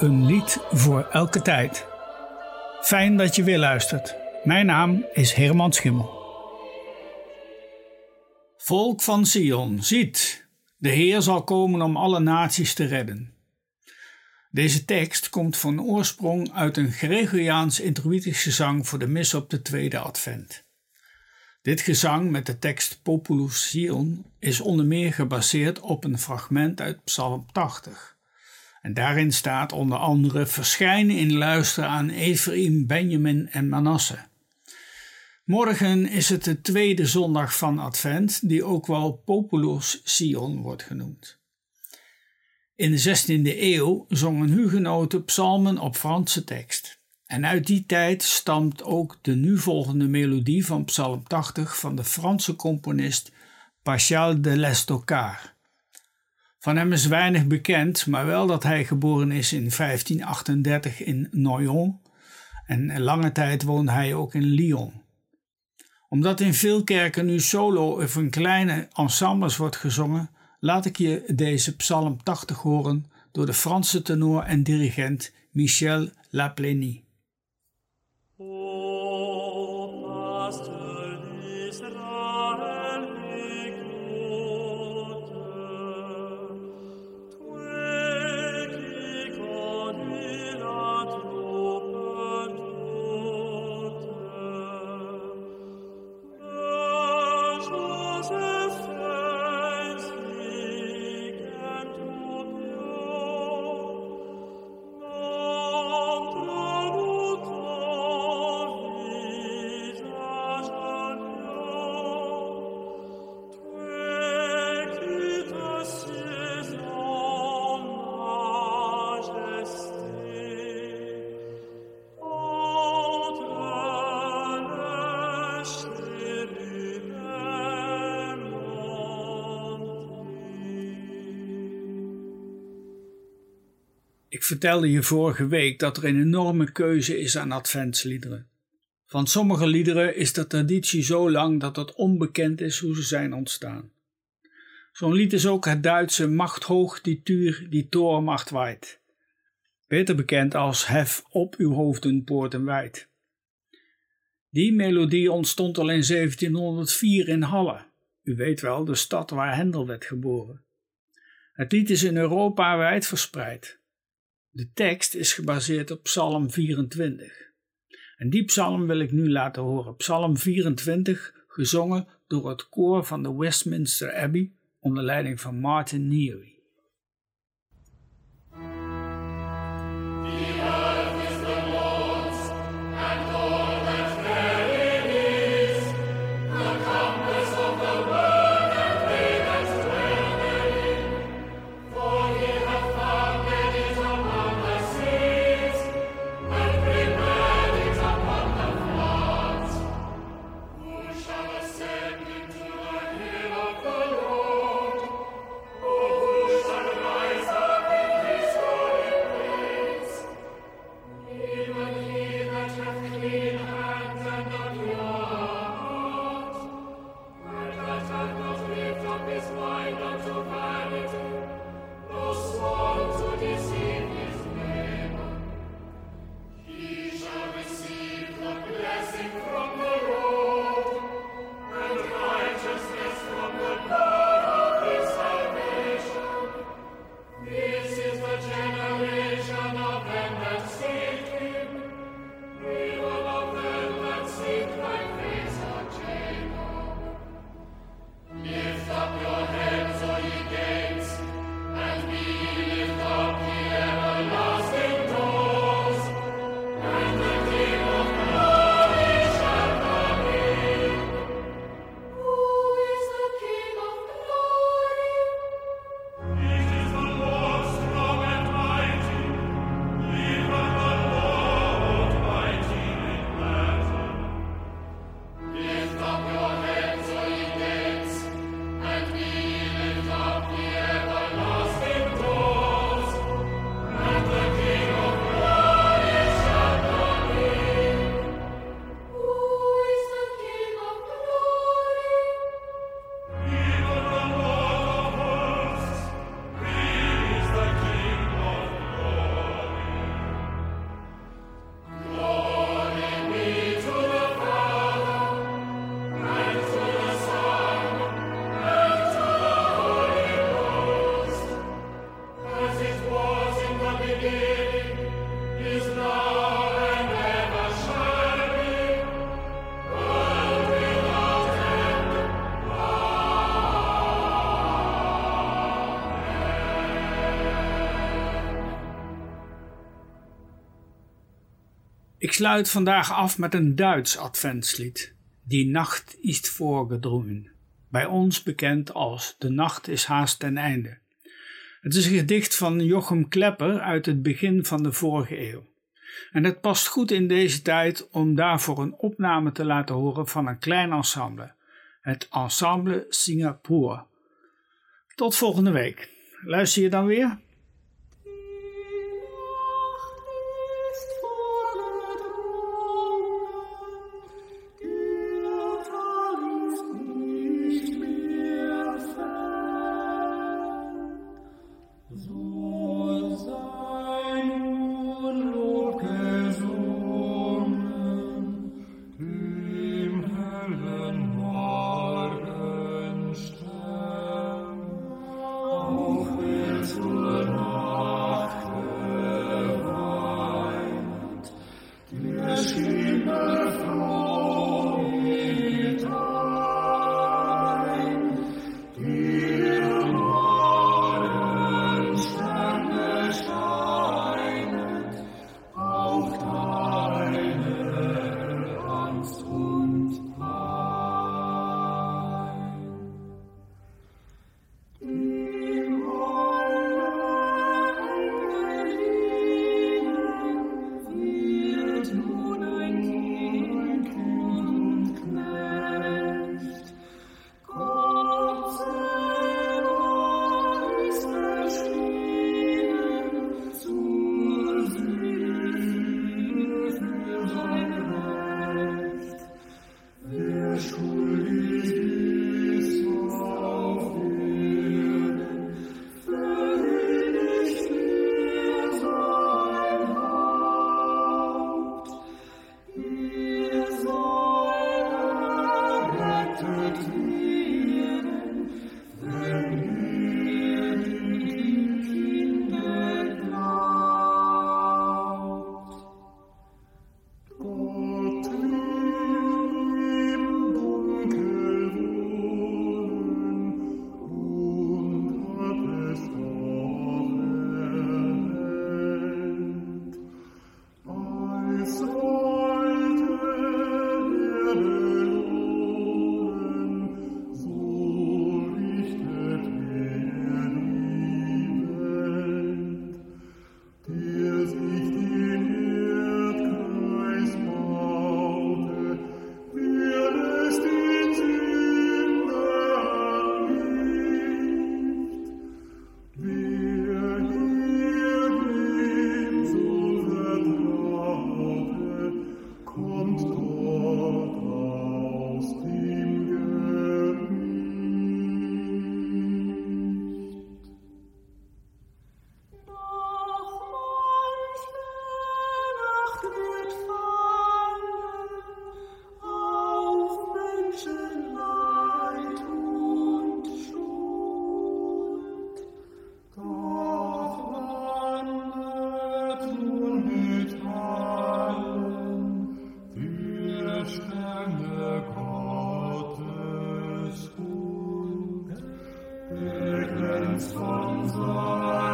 Een lied voor elke tijd. Fijn dat je weer luistert. Mijn naam is Herman Schimmel. Volk van Sion, ziet, de Heer zal komen om alle naties te redden. Deze tekst komt van oorsprong uit een Gregoriaans introïtisch gezang voor de mis op de tweede advent. Dit gezang met de tekst Populus Sion is onder meer gebaseerd op een fragment uit Psalm 80. En daarin staat onder andere: Verschijnen in luister aan Ephraim, Benjamin en Manasse. Morgen is het de tweede zondag van Advent, die ook wel Populus Sion wordt genoemd. In de 16e eeuw zongen hugenoten psalmen op Franse tekst. En uit die tijd stamt ook de nu volgende melodie van Psalm 80 van de Franse componist Pascal de Lestocard. Van hem is weinig bekend, maar wel dat hij geboren is in 1538 in Noyon en lange tijd woonde hij ook in Lyon. Omdat in veel kerken nu solo of in kleine ensembles wordt gezongen, laat ik je deze Psalm 80 horen door de Franse tenor en dirigent Michel Laplénie. Vertelde je vorige week dat er een enorme keuze is aan adventsliederen. Van sommige liederen is de traditie zo lang dat het onbekend is hoe ze zijn ontstaan. Zo'n lied is ook het Duitse Macht hoog die tuur die torenmacht waait. Beter bekend als Hef op uw hoofden poorten wijd. Die melodie ontstond al in 1704 in Halle. U weet wel, de stad waar Hendel werd geboren. Het lied is in Europa wijd verspreid. De tekst is gebaseerd op Psalm 24. En die psalm wil ik nu laten horen. Psalm 24, gezongen door het koor van de Westminster Abbey onder leiding van Martin Neary. Ik sluit vandaag af met een Duits adventslied. Die nacht is voorgedrongen. Bij ons bekend als De nacht is haast ten einde. Het is een gedicht van Jochem Klepper uit het begin van de vorige eeuw. En het past goed in deze tijd om daarvoor een opname te laten horen van een klein ensemble, het Ensemble Singapore. Tot volgende week. Luister je dan weer? transforms all